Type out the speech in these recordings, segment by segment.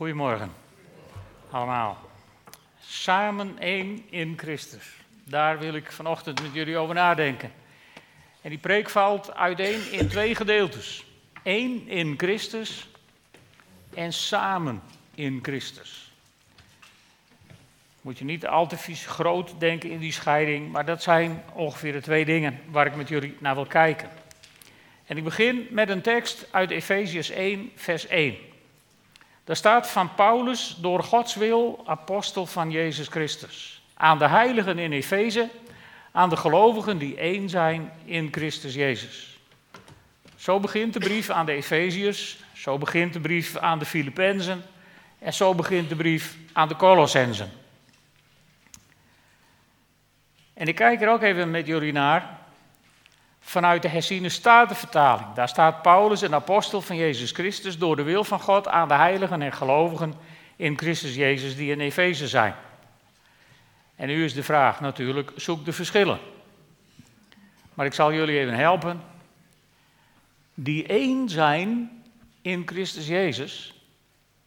Goedemorgen, allemaal. Samen één in Christus. Daar wil ik vanochtend met jullie over nadenken. En die preek valt uiteen in twee gedeeltes. Eén in Christus en samen in Christus. Moet je niet al te vies groot denken in die scheiding, maar dat zijn ongeveer de twee dingen waar ik met jullie naar wil kijken. En ik begin met een tekst uit Efeziërs 1, vers 1. Daar staat van Paulus, door Gods wil, apostel van Jezus Christus. Aan de heiligen in Efeze, aan de gelovigen die één zijn in Christus Jezus. Zo begint de brief aan de Efeziërs, zo begint de brief aan de Filippenzen en zo begint de brief aan de Colossensen. En ik kijk er ook even met jullie naar vanuit de herziene statenvertaling. Daar staat Paulus, een apostel van Jezus Christus, door de wil van God aan de heiligen en gelovigen in Christus Jezus die in Efeze zijn. En nu is de vraag natuurlijk, zoek de verschillen. Maar ik zal jullie even helpen. Die één zijn in Christus Jezus,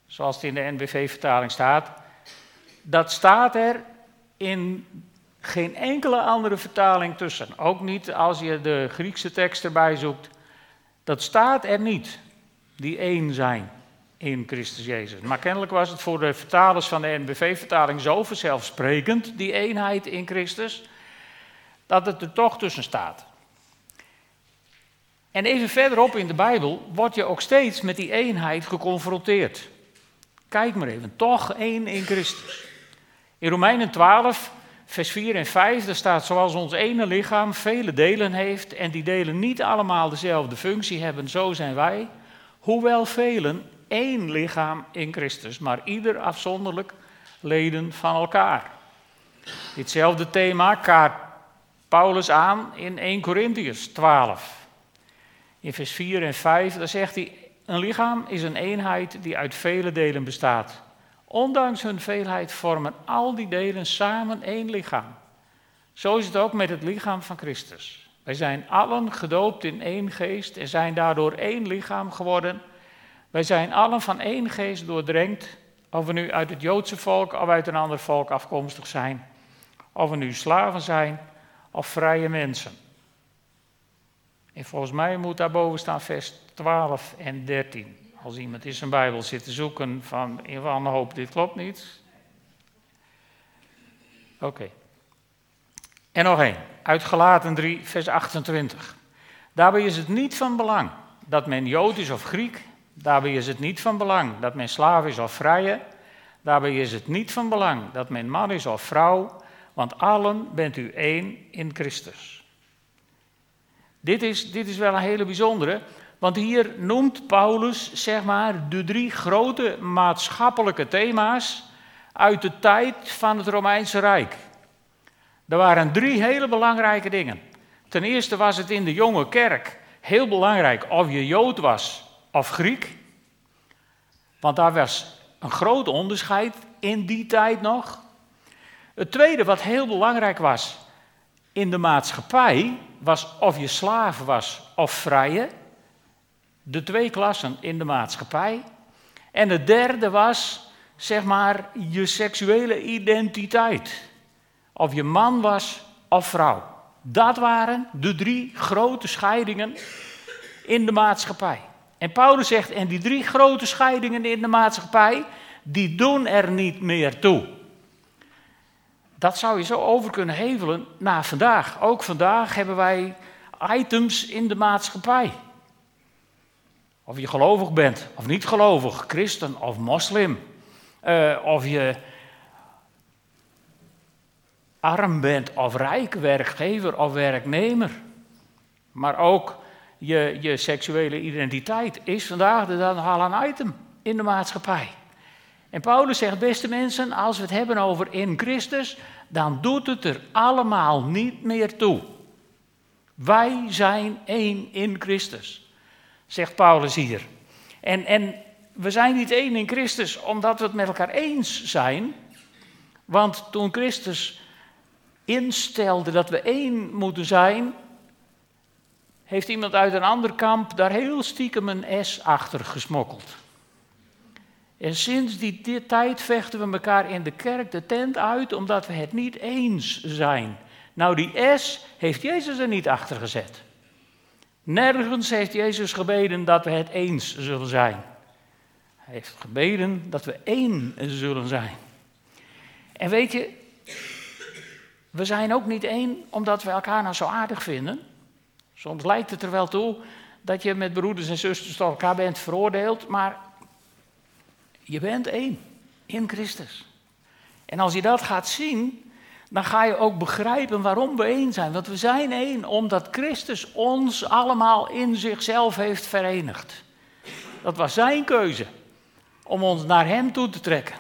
zoals het in de NBV-vertaling staat, dat staat er in geen enkele andere vertaling tussen. Ook niet als je de Griekse tekst erbij zoekt. Dat staat er niet, die één zijn in Christus Jezus. Maar kennelijk was het voor de vertalers van de NBV-vertaling zo vanzelfsprekend, die eenheid in Christus, dat het er toch tussen staat. En even verderop in de Bijbel word je ook steeds met die eenheid geconfronteerd. Kijk maar even, toch één in Christus. In Romeinen 12 vers 4 en 5, daar staat zoals ons ene lichaam vele delen heeft en die delen niet allemaal dezelfde functie hebben, zo zijn wij, hoewel velen één lichaam in Christus, maar ieder afzonderlijk leden van elkaar. Ditzelfde thema kaart Paulus aan in 1 Corinthians 12. In vers 4 en 5, daar zegt hij, een lichaam is een eenheid die uit vele delen bestaat. Ondanks hun veelheid vormen al die delen samen één lichaam. Zo is het ook met het lichaam van Christus. Wij zijn allen gedoopt in één geest en zijn daardoor één lichaam geworden. Wij zijn allen van één geest doordrenkt, of we nu uit het Joodse volk of uit een ander volk afkomstig zijn. Of we nu slaven zijn of vrije mensen. En volgens mij moet daarboven staan vers 12 en 13. Als iemand in zijn Bijbel zit te zoeken van in wanhoop, dit klopt niet. Oké. En nog één, uit Galaten 3, vers 28. Daarbij is het niet van belang dat men Jood is of Griek. Daarbij is het niet van belang dat men slaaf is of vrije. Daarbij is het niet van belang dat men man is of vrouw, want allen bent u één in Christus. Dit is, dit is wel een hele bijzondere, want hier noemt Paulus, zeg maar, de drie grote maatschappelijke thema's uit de tijd van het Romeinse Rijk. Er waren drie hele belangrijke dingen. Ten eerste was het in de jonge kerk heel belangrijk of je Jood was of Griek. Want daar was een groot onderscheid in die tijd nog. Het tweede wat heel belangrijk was in de maatschappij was of je slaaf was of vrije de twee klassen in de maatschappij. En het derde was, zeg maar, je seksuele identiteit. Of je man was of vrouw. Dat waren de drie grote scheidingen in de maatschappij. En Paulus zegt, en die drie grote scheidingen in de maatschappij, die doen er niet meer toe. Dat zou je zo over kunnen hevelen naar vandaag. Ook vandaag hebben wij items in de maatschappij. Of je gelovig bent of niet gelovig, christen of moslim. Uh, of je arm bent of rijk, werkgever of werknemer. Maar ook je, je seksuele identiteit is vandaag de dag al een item in de maatschappij. En Paulus zegt, beste mensen, als we het hebben over in Christus, dan doet het er allemaal niet meer toe. Wij zijn één in Christus zegt Paulus hier. En, en we zijn niet één in Christus omdat we het met elkaar eens zijn. Want toen Christus instelde dat we één moeten zijn, heeft iemand uit een ander kamp daar heel stiekem een S achter gesmokkeld. En sinds die tijd vechten we elkaar in de kerk de tent uit omdat we het niet eens zijn. Nou, die S heeft Jezus er niet achter gezet. Nergens heeft Jezus gebeden dat we het eens zullen zijn. Hij heeft gebeden dat we één zullen zijn. En weet je, we zijn ook niet één omdat we elkaar nou zo aardig vinden. Soms lijkt het er wel toe dat je met broeders en zusters tot elkaar bent veroordeeld, maar je bent één in Christus. En als je dat gaat zien, dan ga je ook begrijpen waarom we één zijn. Want we zijn één omdat Christus ons allemaal in zichzelf heeft verenigd. Dat was zijn keuze om ons naar Hem toe te trekken.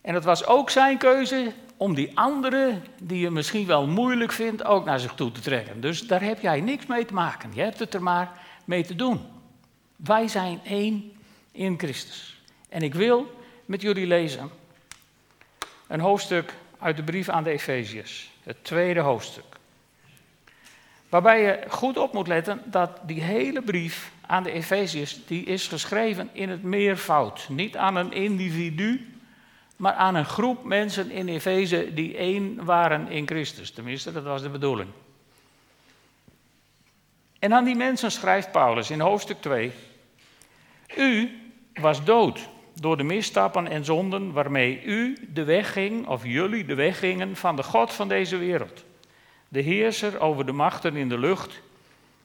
En het was ook zijn keuze om die anderen, die je misschien wel moeilijk vindt, ook naar zich toe te trekken. Dus daar heb jij niks mee te maken. Je hebt het er maar mee te doen. Wij zijn één in Christus. En ik wil met jullie lezen een hoofdstuk uit de brief aan de Efeziërs, het tweede hoofdstuk. Waarbij je goed op moet letten dat die hele brief aan de Efeziërs, die is geschreven in het meervoud. Niet aan een individu, maar aan een groep mensen in Efeze die één waren in Christus. Tenminste, dat was de bedoeling. En aan die mensen schrijft Paulus in hoofdstuk 2: U was dood door de misstappen en zonden waarmee u de weg ging, of jullie de weg gingen van de God van deze wereld. De heerser over de machten in de lucht,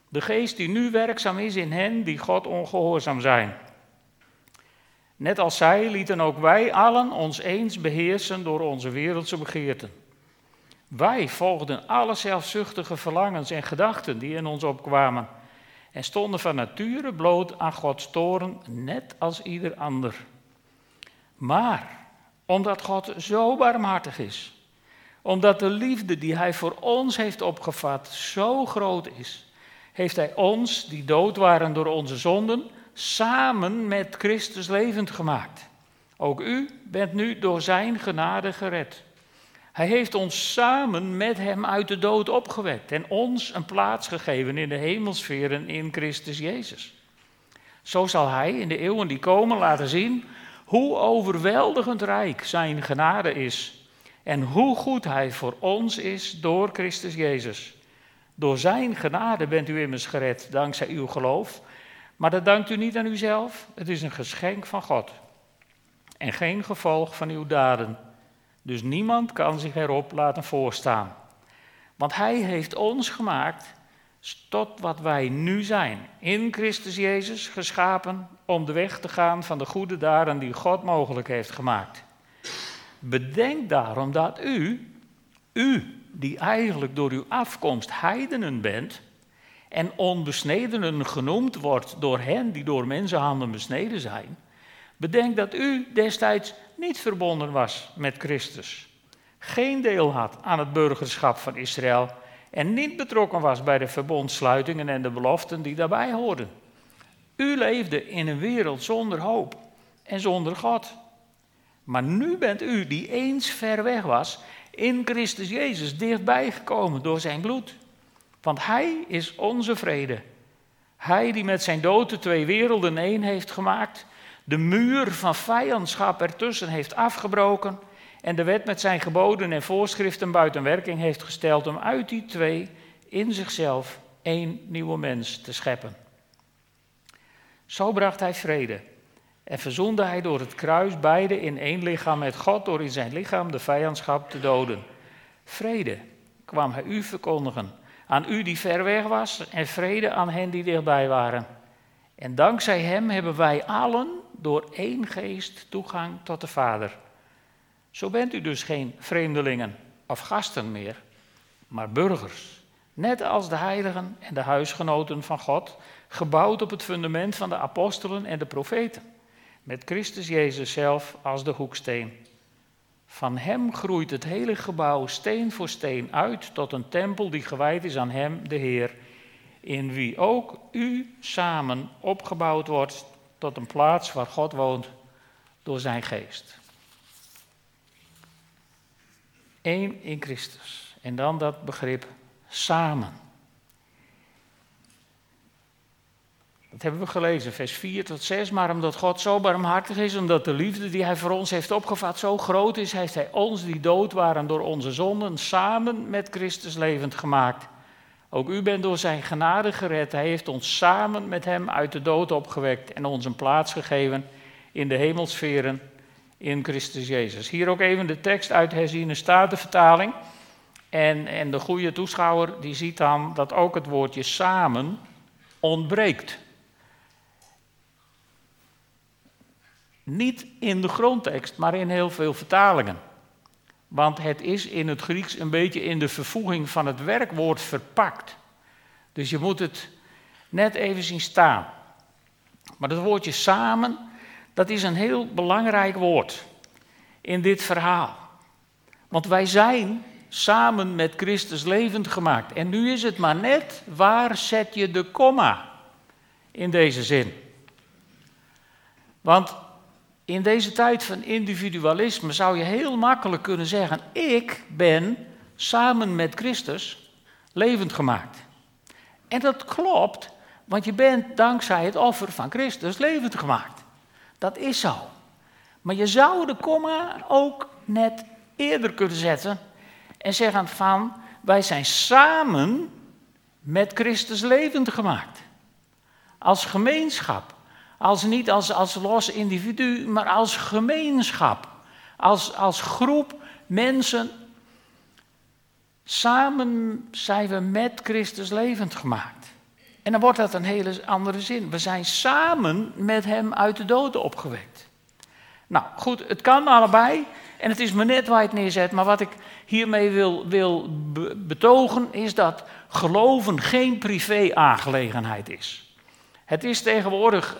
de geest die nu werkzaam is in hen die God ongehoorzaam zijn. Net als zij lieten ook wij allen ons eens beheersen door onze wereldse begeerten. Wij volgden alle zelfzuchtige verlangens en gedachten die in ons opkwamen en stonden van nature bloot aan Gods toren, net als ieder ander. Maar omdat God zo barmhartig is, omdat de liefde die Hij voor ons heeft opgevat zo groot is, heeft Hij ons, die dood waren door onze zonden, samen met Christus levend gemaakt. Ook u bent nu door Zijn genade gered. Hij heeft ons samen met Hem uit de dood opgewekt en ons een plaats gegeven in de hemelsferen in Christus Jezus. Zo zal Hij in de eeuwen die komen laten zien hoe overweldigend rijk Zijn genade is en hoe goed Hij voor ons is door Christus Jezus. Door Zijn genade bent u immers gered dankzij uw geloof, maar dat dankt u niet aan uzelf, het is een geschenk van God en geen gevolg van uw daden. Dus niemand kan zich erop laten voorstaan. Want Hij heeft ons gemaakt tot wat wij nu zijn. In Christus Jezus geschapen om de weg te gaan van de goede daden die God mogelijk heeft gemaakt. Bedenk daarom dat u, u die eigenlijk door uw afkomst heidenen bent en onbesnedenen genoemd wordt door hen die door mensenhanden besneden zijn, bedenk dat u destijds niet verbonden was met Christus, geen deel had aan het burgerschap van Israël en niet betrokken was bij de verbondsluitingen en de beloften die daarbij hoorden. U leefde in een wereld zonder hoop en zonder God. Maar nu bent u, die eens ver weg was, in Christus Jezus dichtbij gekomen door zijn bloed. Want Hij is onze vrede. Hij die met zijn dood de twee werelden één heeft gemaakt, de muur van vijandschap ertussen heeft afgebroken en de wet met zijn geboden en voorschriften buiten werking heeft gesteld om uit die twee in zichzelf één nieuwe mens te scheppen. Zo bracht hij vrede en verzoende hij door het kruis beide in één lichaam met God door in zijn lichaam de vijandschap te doden. Vrede kwam hij u verkondigen, aan u die ver weg was en vrede aan hen die dichtbij waren. En dankzij hem hebben wij allen door één geest toegang tot de Vader. Zo bent u dus geen vreemdelingen of gasten meer, maar burgers. Net als de heiligen en de huisgenoten van God, gebouwd op het fundament van de apostelen en de profeten, met Christus Jezus zelf als de hoeksteen. Van hem groeit het hele gebouw steen voor steen uit tot een tempel die gewijd is aan hem, de Heer, in wie ook u samen opgebouwd wordt tot een plaats waar God woont door zijn geest. Eén in Christus. En dan dat begrip samen. Dat hebben we gelezen, vers 4 tot 6. Maar omdat God zo barmhartig is, omdat de liefde die Hij voor ons heeft opgevat zo groot is, heeft Hij ons die dood waren door onze zonden samen met Christus levend gemaakt. Ook u bent door Zijn genade gered. Hij heeft ons samen met Hem uit de dood opgewekt en ons een plaats gegeven in de hemelsferen in Christus Jezus. Hier ook even de tekst uit herziene statenvertaling. En, en de goede toeschouwer die ziet dan dat ook het woordje samen ontbreekt. Niet in de grondtekst, maar in heel veel vertalingen. Want het is in het Grieks een beetje in de vervoeging van het werkwoord verpakt. Dus je moet het net even zien staan. Maar het woordje samen, dat is een heel belangrijk woord in dit verhaal. Want wij zijn samen met Christus levend gemaakt. En nu is het maar net, waar zet je de komma in deze zin? Want in deze tijd van individualisme zou je heel makkelijk kunnen zeggen: Ik ben samen met Christus levend gemaakt. En dat klopt, want je bent dankzij het offer van Christus levend gemaakt. Dat is zo. Maar je zou de komma ook net eerder kunnen zetten en zeggen van wij zijn samen met Christus levend gemaakt. Als gemeenschap. Als niet als, als los individu, maar als gemeenschap. Als, als groep mensen. Samen zijn we met Christus levend gemaakt. En dan wordt dat een hele andere zin. We zijn samen met Hem uit de doden opgewekt. Nou goed, het kan allebei. En het is me net waar je het neerzet. Maar wat ik hiermee wil, wil betogen is dat geloven geen privé-aangelegenheid is. Het is tegenwoordig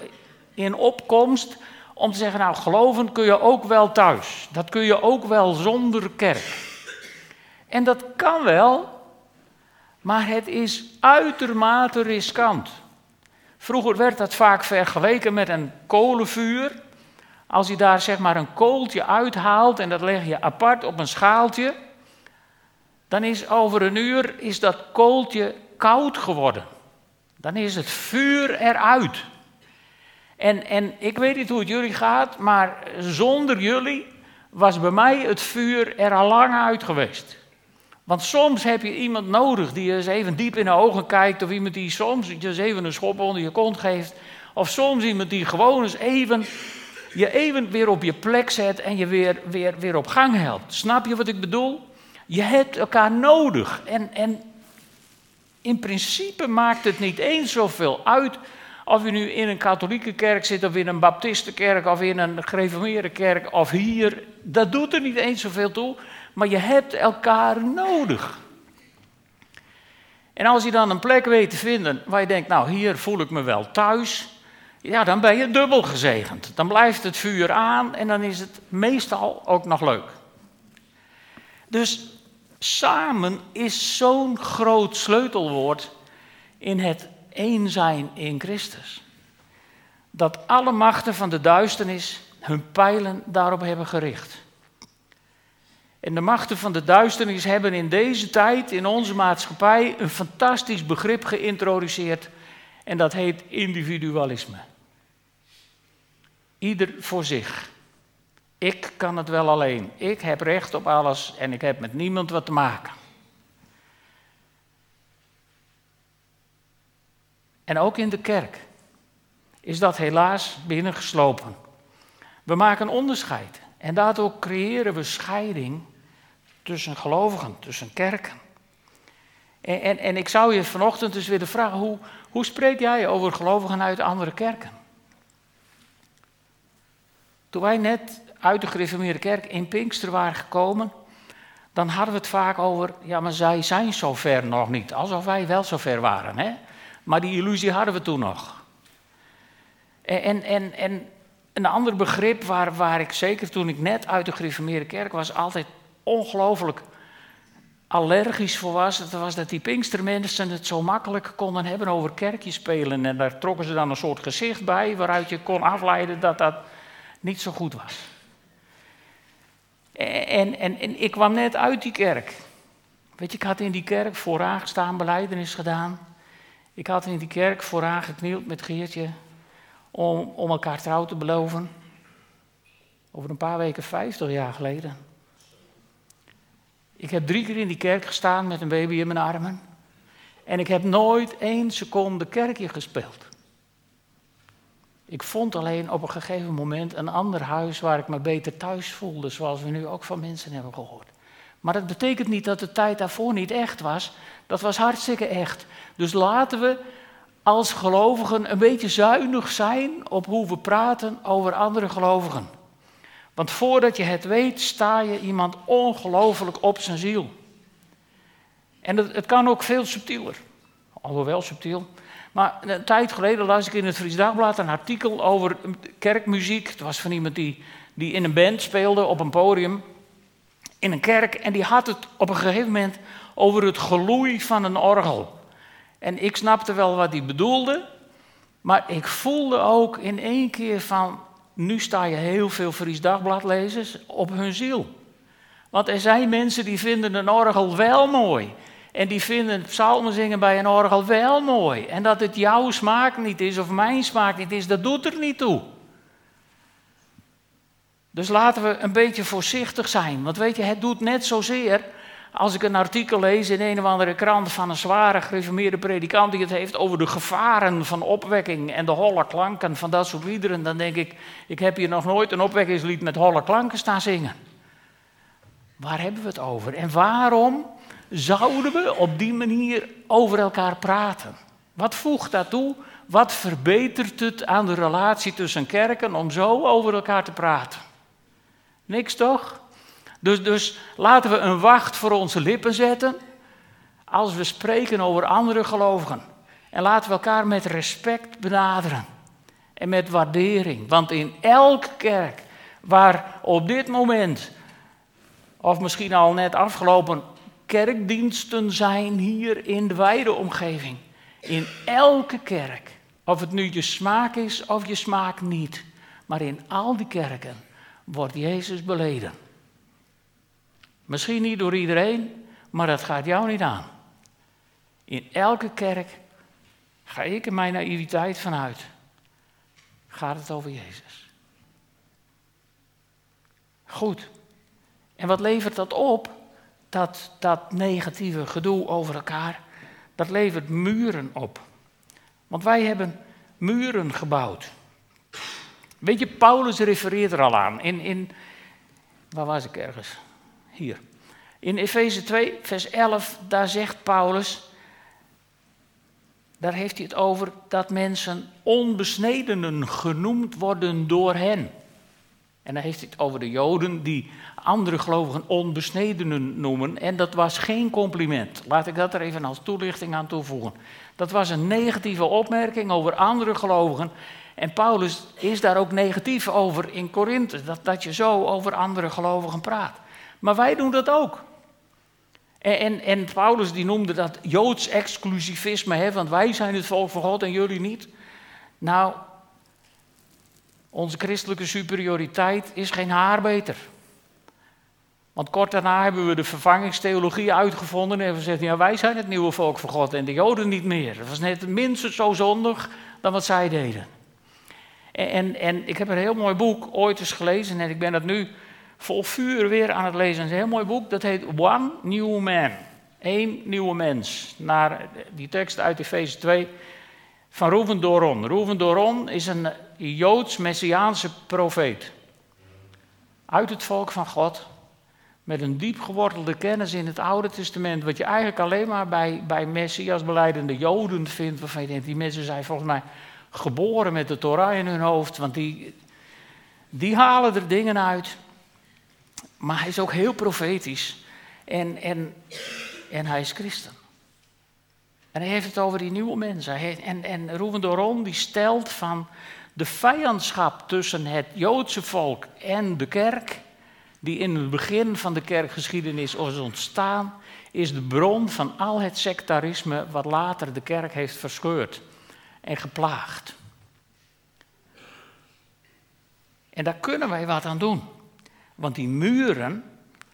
in opkomst om te zeggen, nou geloven kun je ook wel thuis. Dat kun je ook wel zonder kerk. En dat kan wel, maar het is uitermate riskant. Vroeger werd dat vaak vergeleken met een kolenvuur. Als je daar zeg maar een kooltje uithaalt en dat leg je apart op een schaaltje, dan is over een uur is dat kooltje koud geworden. Dan is het vuur eruit. En, en ik weet niet hoe het jullie gaat, maar zonder jullie was bij mij het vuur er al lang uit geweest. Want soms heb je iemand nodig die eens even diep in de ogen kijkt, of iemand die soms eens even een schop onder je kont geeft, of soms iemand die gewoon eens even je even weer op je plek zet en je weer, weer, weer op gang helpt. Snap je wat ik bedoel? Je hebt elkaar nodig. En, en in principe maakt het niet eens zoveel uit of je nu in een katholieke kerk zit, of in een baptistenkerk, of in een gereformeerde kerk, of hier. Dat doet er niet eens zoveel toe, maar je hebt elkaar nodig. En als je dan een plek weet te vinden waar je denkt, nou hier voel ik me wel thuis, ja, dan ben je dubbel gezegend. Dan blijft het vuur aan en dan is het meestal ook nog leuk. Dus samen is zo'n groot sleutelwoord in het één zijn in Christus. Dat alle machten van de duisternis hun pijlen daarop hebben gericht. En de machten van de duisternis hebben in deze tijd, in onze maatschappij, een fantastisch begrip geïntroduceerd. En dat heet individualisme. Ieder voor zich. Ik kan het wel alleen. Ik heb recht op alles en ik heb met niemand wat te maken. En ook in de kerk is dat helaas binnengeslopen. We maken onderscheid en daardoor creëren we scheiding tussen gelovigen, tussen kerken. En, en, en ik zou je vanochtend dus willen vragen, hoe, hoe spreek jij over gelovigen uit andere kerken? Toen wij net uit de gereformeerde kerk in Pinkster waren gekomen, dan hadden we het vaak over, ja maar zij zijn zover nog niet, alsof wij wel zover waren. Hè? Maar die illusie hadden we toen nog. En, en, en een ander begrip waar, waar ik zeker toen ik net uit de gereformeerde kerk was, altijd ongelooflijk allergisch voor was, dat was dat die Pinkstermensen het zo makkelijk konden hebben over kerkjes spelen. En daar trokken ze dan een soort gezicht bij waaruit je kon afleiden dat dat niet zo goed was. En, en, en ik kwam net uit die kerk. Weet je, ik had in die kerk vooraan gestaan, beleidenis gedaan. Ik had in die kerk vooraan geknield met Geertje om, elkaar trouw te beloven. Over een paar weken, 50 jaar geleden. Ik heb drie keer in die kerk gestaan met een baby in mijn armen. En ik heb nooit één seconde kerkje gespeeld. Ik vond alleen op een gegeven moment een ander huis waar ik me beter thuis voelde, zoals we nu ook van mensen hebben gehoord. Maar dat betekent niet dat de tijd daarvoor niet echt was. Dat was hartstikke echt. Dus laten we als gelovigen een beetje zuinig zijn op hoe we praten over andere gelovigen. Want voordat je het weet, sta je iemand ongelooflijk op zijn ziel. En het, het kan ook veel subtieler. Alhoewel subtiel. Maar een tijd geleden las ik in het Fries Dagblad een artikel over kerkmuziek. Het was van iemand die, die in een band speelde op een podium in een kerk. En die had het op een gegeven moment over het geloei van een orgel. En ik snapte wel wat hij bedoelde. Maar ik voelde ook in één keer van, nu sta je heel veel Fries Dagbladlezers op hun ziel. Want er zijn mensen die vinden een orgel wel mooi. En die vinden psalmen zingen bij een orgel wel mooi. En dat het jouw smaak niet is of mijn smaak niet is, dat doet er niet toe. Dus laten we een beetje voorzichtig zijn. Want weet je, het doet net zozeer als ik een artikel lees in een of andere krant van een zware gereformeerde predikant die het heeft over de gevaren van opwekking en de holle klanken van dat soort liederen, dan denk ik, ik heb hier nog nooit een opwekkingslied met holle klanken staan zingen. Waar hebben we het over? En waarom zouden we op die manier over elkaar praten? Wat voegt dat toe? Wat verbetert het aan de relatie tussen kerken om zo over elkaar te praten? Niks toch? Dus, dus laten we een wacht voor onze lippen zetten als we spreken over andere gelovigen. En laten we elkaar met respect benaderen en met waardering. Want in elke kerk waar op dit moment, of misschien al net afgelopen, kerkdiensten zijn hier in de wijde omgeving. In elke kerk, of het nu je smaak is of je smaak niet, maar in al die kerken wordt Jezus beleden. Misschien niet door iedereen, maar dat gaat jou niet aan. In elke kerk ga ik in mijn naïviteit vanuit. Gaat het over Jezus. Goed. En wat levert dat op? Dat, dat negatieve gedoe over elkaar. Dat levert muren op. Want wij hebben muren gebouwd. Weet je, Paulus refereert er al aan. In, in, waar was ik ergens? Hier. In Efeze 2, vers 11, daar zegt Paulus, daar heeft hij het over dat mensen onbesnedenen genoemd worden door hen. En dan heeft hij het over de Joden die andere gelovigen onbesnedenen noemen. En dat was geen compliment. Laat ik dat er even als toelichting aan toevoegen. Dat was een negatieve opmerking over andere gelovigen. En Paulus is daar ook negatief over in Korinthe, dat, dat je zo over andere gelovigen praat. Maar wij doen dat ook. En, en, Paulus die noemde dat Joods exclusivisme, hè, want wij zijn het volk van God en jullie niet. Nou, onze christelijke superioriteit is geen haar beter. Want kort daarna hebben we de vervangingstheologie uitgevonden en we zeggen, ja wij zijn het nieuwe volk van God en de Joden niet meer. Dat was net minstens zo zondig dan wat zij deden. En, en ik heb een heel mooi boek ooit eens gelezen en ik ben dat nu vol vuur weer aan het lezen. Het is een heel mooi boek, dat heet One New Man. Eén nieuwe mens. Naar die tekst uit Efeze 2 van Rouven Doron. Rouven Doron is een Joods-Messiaanse profeet. Uit het volk van God. Met een diep gewortelde kennis in het Oude Testament. Wat je eigenlijk alleen maar bij, bij Messias beleidende Joden vindt. Waarvan je denkt, die mensen zijn volgens mij geboren met de Torah in hun hoofd, want die, die halen er dingen uit. Maar hij is ook heel profetisch en, en, en hij is christen. En hij heeft het over die nieuwe mensen. En, en Ruben Doron die stelt van de vijandschap tussen het Joodse volk en de kerk, die in het begin van de kerkgeschiedenis is ontstaan, is de bron van al het sectarisme wat later de kerk heeft verscheurd en geplaagd. En daar kunnen wij wat aan doen. Want die muren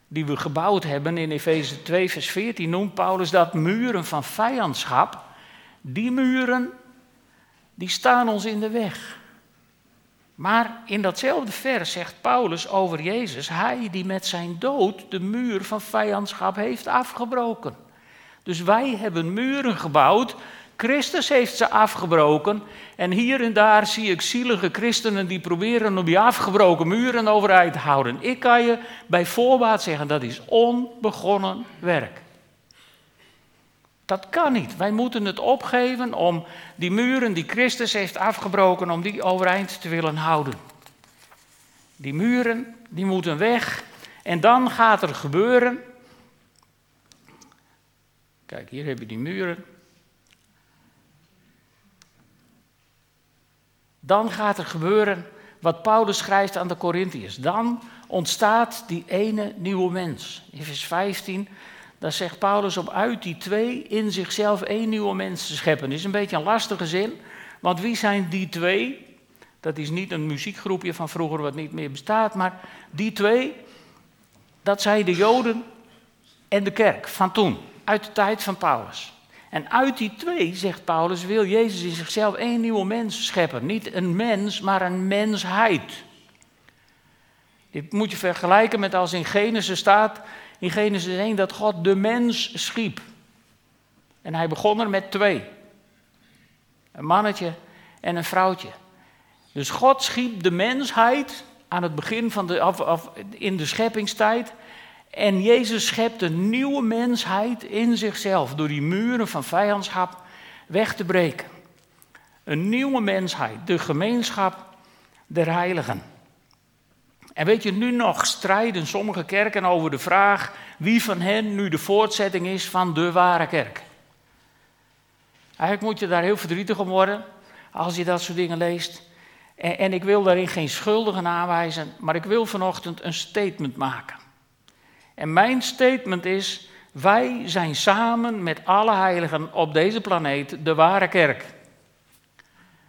die we gebouwd hebben in Efeze 2, vers 14, noemt Paulus dat muren van vijandschap. Die muren, die staan ons in de weg. Maar in datzelfde vers zegt Paulus over Jezus, hij die met zijn dood de muur van vijandschap heeft afgebroken. Dus wij hebben muren gebouwd, Christus heeft ze afgebroken en hier en daar zie ik zielige christenen die proberen om die afgebroken muren overeind te houden. Ik kan je bij voorbaat zeggen, dat is onbegonnen werk. Dat kan niet. Wij moeten het opgeven om die muren die Christus heeft afgebroken, om die overeind te willen houden. Die muren, die moeten weg. En dan gaat er gebeuren. Kijk, hier heb je die muren. Dan gaat er gebeuren wat Paulus schrijft aan de Corinthiërs. Dan ontstaat die ene nieuwe mens. In vers 15 daar zegt Paulus om uit die twee in zichzelf één nieuwe mens te scheppen. Dat is een beetje een lastige zin, want wie zijn die twee? Dat is niet een muziekgroepje van vroeger wat niet meer bestaat, maar die twee, dat zijn de Joden en de kerk van toen, uit de tijd van Paulus. En uit die twee, zegt Paulus, wil Jezus in zichzelf één nieuwe mens scheppen. Niet een mens, maar een mensheid. Dit moet je vergelijken met als in Genesis staat in Genesis 1 dat God de mens schiep. En hij begon er met twee. Een mannetje en een vrouwtje. Dus God schiep de mensheid aan het begin van de, in de scheppingstijd. En Jezus schept een nieuwe mensheid in zichzelf door die muren van vijandschap weg te breken. Een nieuwe mensheid, de gemeenschap der heiligen. En weet je, nu nog strijden sommige kerken over de vraag wie van hen nu de voortzetting is van de ware kerk. Eigenlijk moet je daar heel verdrietig om worden als je dat soort dingen leest. En, en ik wil daarin geen schuldigen aanwijzen, maar ik wil vanochtend een statement maken. En mijn statement is, wij zijn samen met alle heiligen op deze planeet de ware kerk.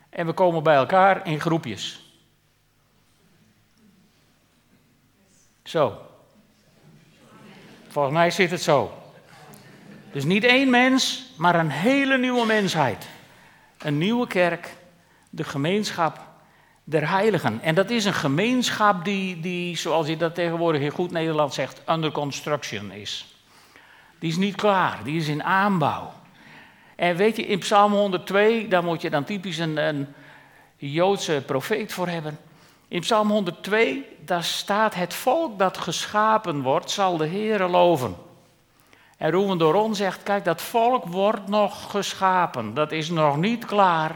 En we komen bij elkaar in groepjes. Zo. Volgens mij zit het zo. Dus niet één mens, maar een hele nieuwe mensheid. Een nieuwe kerk, de gemeenschap der heiligen. En dat is een gemeenschap die, die zoals je dat tegenwoordig in goed Nederlands zegt, under construction is. Die is niet klaar, die is in aanbouw. En weet je, in Psalm 102, daar moet je dan typisch een, een Joodse profeet voor hebben. In Psalm 102, daar staat: Het volk dat geschapen wordt, zal de Heere loven. En Roeven Doron zegt: Kijk, dat volk wordt nog geschapen. Dat is nog niet klaar.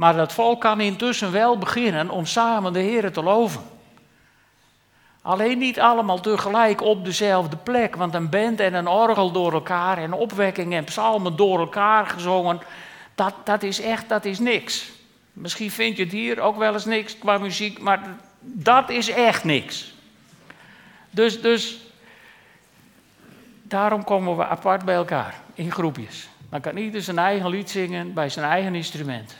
Maar dat volk kan intussen wel beginnen om samen de Heere te loven. Alleen niet allemaal tegelijk op dezelfde plek, want een band en een orgel door elkaar en opwekking en psalmen door elkaar gezongen, dat, dat is echt, dat is niks. Misschien vind je het hier ook wel eens niks qua muziek, maar dat is echt niks. Dus, dus daarom komen we apart bij elkaar, in groepjes. Dan kan ieder zijn eigen lied zingen bij zijn eigen instrument.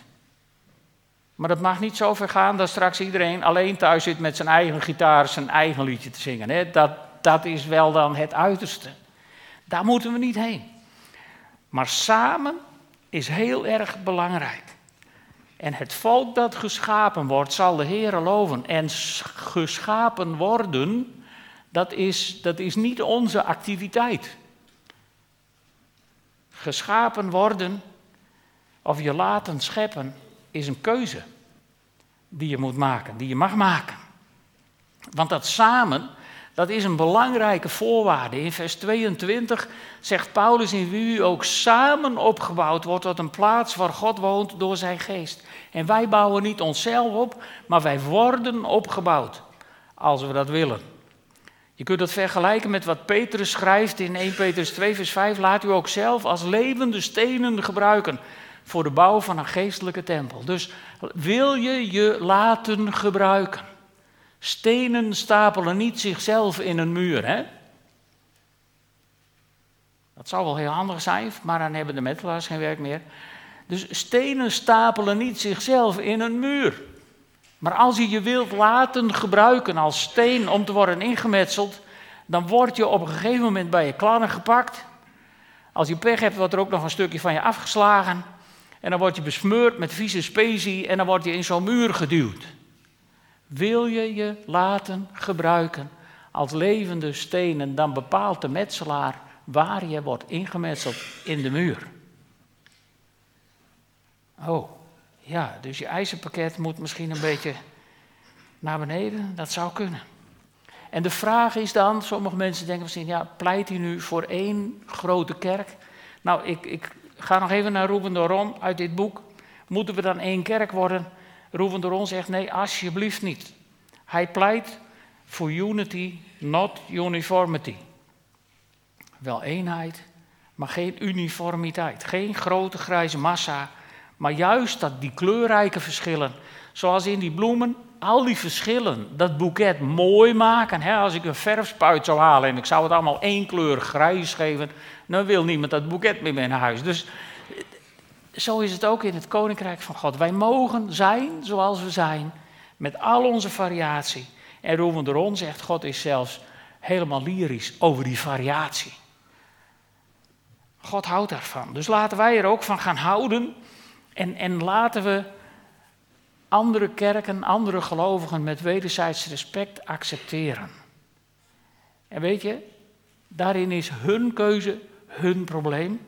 Maar dat mag niet zo ver gaan dat straks iedereen alleen thuis zit met zijn eigen gitaar zijn eigen liedje te zingen. Hè? Dat, dat is wel dan het uiterste. Daar moeten we niet heen. Maar samen is heel erg belangrijk. En het volk dat geschapen wordt, zal de Heer loven. En geschapen worden, dat is, dat is niet onze activiteit. Geschapen worden, of je laten scheppen, is een keuze die je moet maken, die je mag maken. Want dat samen, dat is een belangrijke voorwaarde. In vers 22 zegt Paulus in wie u ook samen opgebouwd wordt tot een plaats waar God woont door zijn geest. En wij bouwen niet onszelf op, maar wij worden opgebouwd als we dat willen. Je kunt dat vergelijken met wat Petrus schrijft in 1 Petrus 2 vers 5. Laat u ook zelf als levende stenen gebruiken voor de bouw van een geestelijke tempel. Dus wil je je laten gebruiken? Stenen stapelen niet zichzelf in een muur, hè? Dat zou wel heel handig zijn, maar dan hebben de metelaars geen werk meer. Dus stenen stapelen niet zichzelf in een muur. Maar als je je wilt laten gebruiken als steen om te worden ingemetseld, dan word je op een gegeven moment bij je klannen gepakt. Als je pech hebt, wordt er ook nog een stukje van je afgeslagen. En dan word je besmeurd met vieze specie en dan word je in zo'n muur geduwd. Wil je je laten gebruiken als levende stenen, dan bepaalt de metselaar waar je wordt ingemetseld in de muur. Oh, ja, dus je ijzerpakket moet misschien een beetje naar beneden. Dat zou kunnen. En de vraag is dan, sommige mensen denken misschien, ja, pleit hij nu voor één grote kerk? Nou, ik, ik ga nog even naar Ron uit dit boek. Moeten we dan één kerk worden? De Ron zegt, nee, alsjeblieft niet. Hij pleit voor unity, not uniformity. Wel eenheid, maar geen uniformiteit. Geen grote grijze massa, maar juist dat die kleurrijke verschillen. Zoals in die bloemen, al die verschillen, dat boeket mooi maken. Hè? Als ik een verfspuit zou halen en ik zou het allemaal één kleur grijs geven, dan wil niemand dat boeket meer naar huis. Dus zo is het ook in het Koninkrijk van God. Wij mogen zijn zoals we zijn, met al onze variatie. En Roemen de zegt, God is zelfs helemaal lyrisch over die variatie. God houdt daarvan. Dus laten wij er ook van gaan houden. En, en laten we andere kerken, andere gelovigen met wederzijds respect accepteren. En weet je, daarin is hun keuze hun probleem.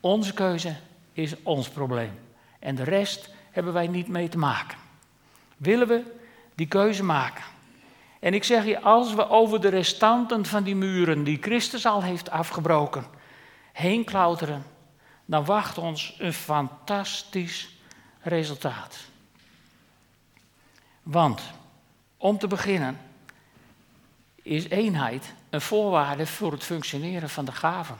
Onze keuze is ons probleem. En de rest hebben wij niet mee te maken. Willen we die keuze maken? En ik zeg je, als we over de restanten van die muren die Christus al heeft afgebroken, heen klauteren, dan wacht ons een fantastisch resultaat. Want, om te beginnen, is eenheid een voorwaarde voor het functioneren van de gaven.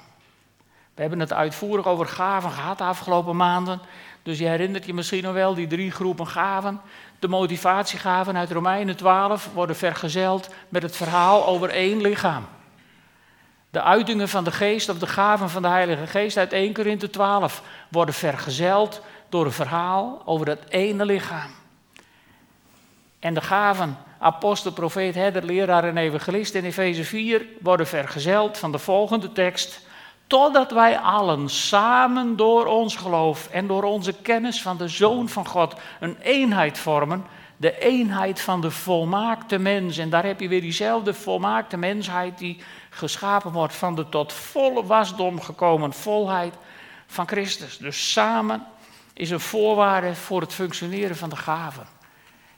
We hebben het uitvoerig over gaven gehad de afgelopen maanden. Dus je herinnert je misschien nog wel die drie groepen gaven. De motivatiegaven uit Romeinen 12 worden vergezeld met het verhaal over één lichaam. De uitingen van de geest of de gaven van de Heilige Geest uit 1 Korinthe 12 worden vergezeld door een verhaal over dat ene lichaam. En de gaven apostel, profeet, herder, leraar en evangelist in Efeze 4 worden vergezeld van de volgende tekst. Totdat wij allen samen door ons geloof en door onze kennis van de Zoon van God een eenheid vormen. De eenheid van de volmaakte mens. En daar heb je weer diezelfde volmaakte mensheid die geschapen wordt van de tot volle wasdom gekomen volheid van Christus. Dus samen is een voorwaarde voor het functioneren van de gaven.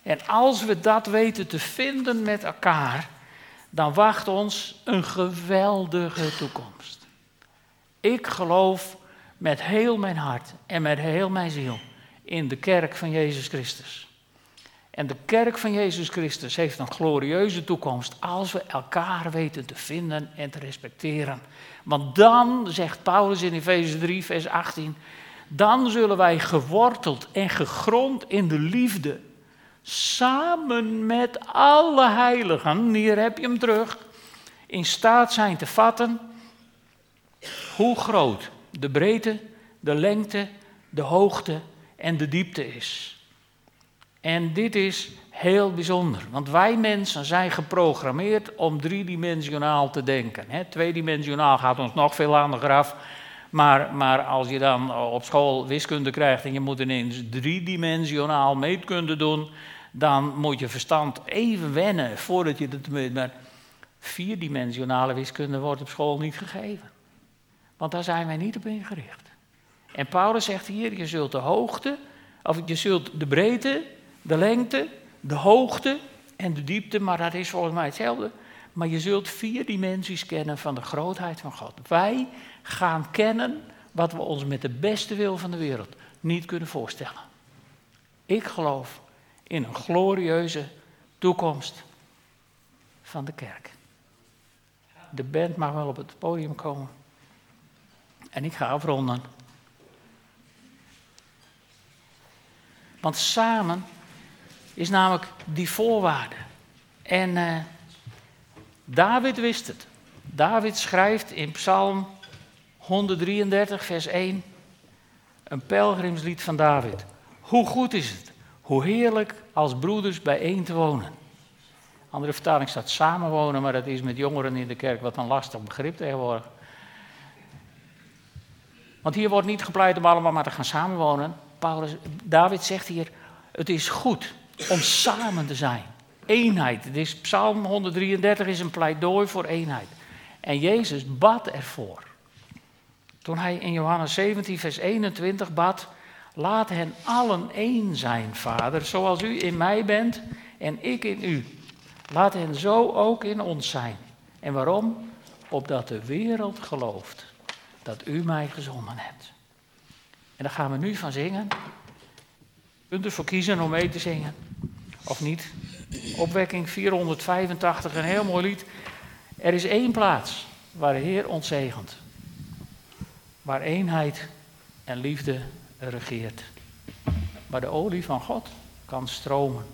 En als we dat weten te vinden met elkaar, dan wacht ons een geweldige toekomst. Ik geloof met heel mijn hart en met heel mijn ziel in de kerk van Jezus Christus. En de kerk van Jezus Christus heeft een glorieuze toekomst als we elkaar weten te vinden en te respecteren. Want dan, zegt Paulus in Efeze 3, vers 18, dan zullen wij geworteld en gegrond in de liefde, samen met alle heiligen, hier heb je hem terug, in staat zijn te vatten hoe groot de breedte, de lengte, de hoogte en de diepte is. En dit is heel bijzonder, want wij mensen zijn geprogrammeerd om driedimensionaal te denken. Tweedimensionaal gaat ons nog veel handiger af. Maar, maar als je dan op school wiskunde krijgt en je moet ineens driedimensionaal meetkunde doen, dan moet je verstand even wennen voordat je het weet. Maar vierdimensionale wiskunde wordt op school niet gegeven. Want daar zijn wij niet op ingericht. En Paulus zegt hier, je zult de hoogte, of je zult de breedte, de lengte, de hoogte en de diepte, maar dat is volgens mij hetzelfde. Maar je zult vier dimensies kennen van de grootheid van God. Wij gaan kennen wat we ons met de beste wil van de wereld niet kunnen voorstellen. Ik geloof in een glorieuze toekomst van de kerk. De band mag wel op het podium komen. En ik ga afronden. Want samen is namelijk die voorwaarde. En uh, David wist het. David schrijft in Psalm 133, vers 1, een pelgrimslied van David. Hoe goed is het, hoe heerlijk als broeders bijeen te wonen. Andere vertaling staat samenwonen, maar dat is met jongeren in de kerk wat een lastig begrip tegenwoordig. Want hier wordt niet gepleit om allemaal maar te gaan samenwonen. Paulus, David zegt hier, het is goed om samen te zijn. Eenheid. Psalm 133 is een pleidooi voor eenheid. En Jezus bad ervoor. Toen hij in Johannes 17, vers 21 bad, laat hen allen één zijn, Vader, zoals u in mij bent en ik in u. Laat hen zo ook in ons zijn. En waarom? Opdat de wereld gelooft dat u mij gezonden hebt. En daar gaan we nu van zingen. U kunt ervoor kiezen om mee te zingen. Of niet. Opwekking 485, een heel mooi lied. Er is één plaats waar de Heer ons zegent. Waar eenheid en liefde regeert. Waar de olie van God kan stromen.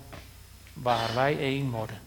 Waar wij één worden.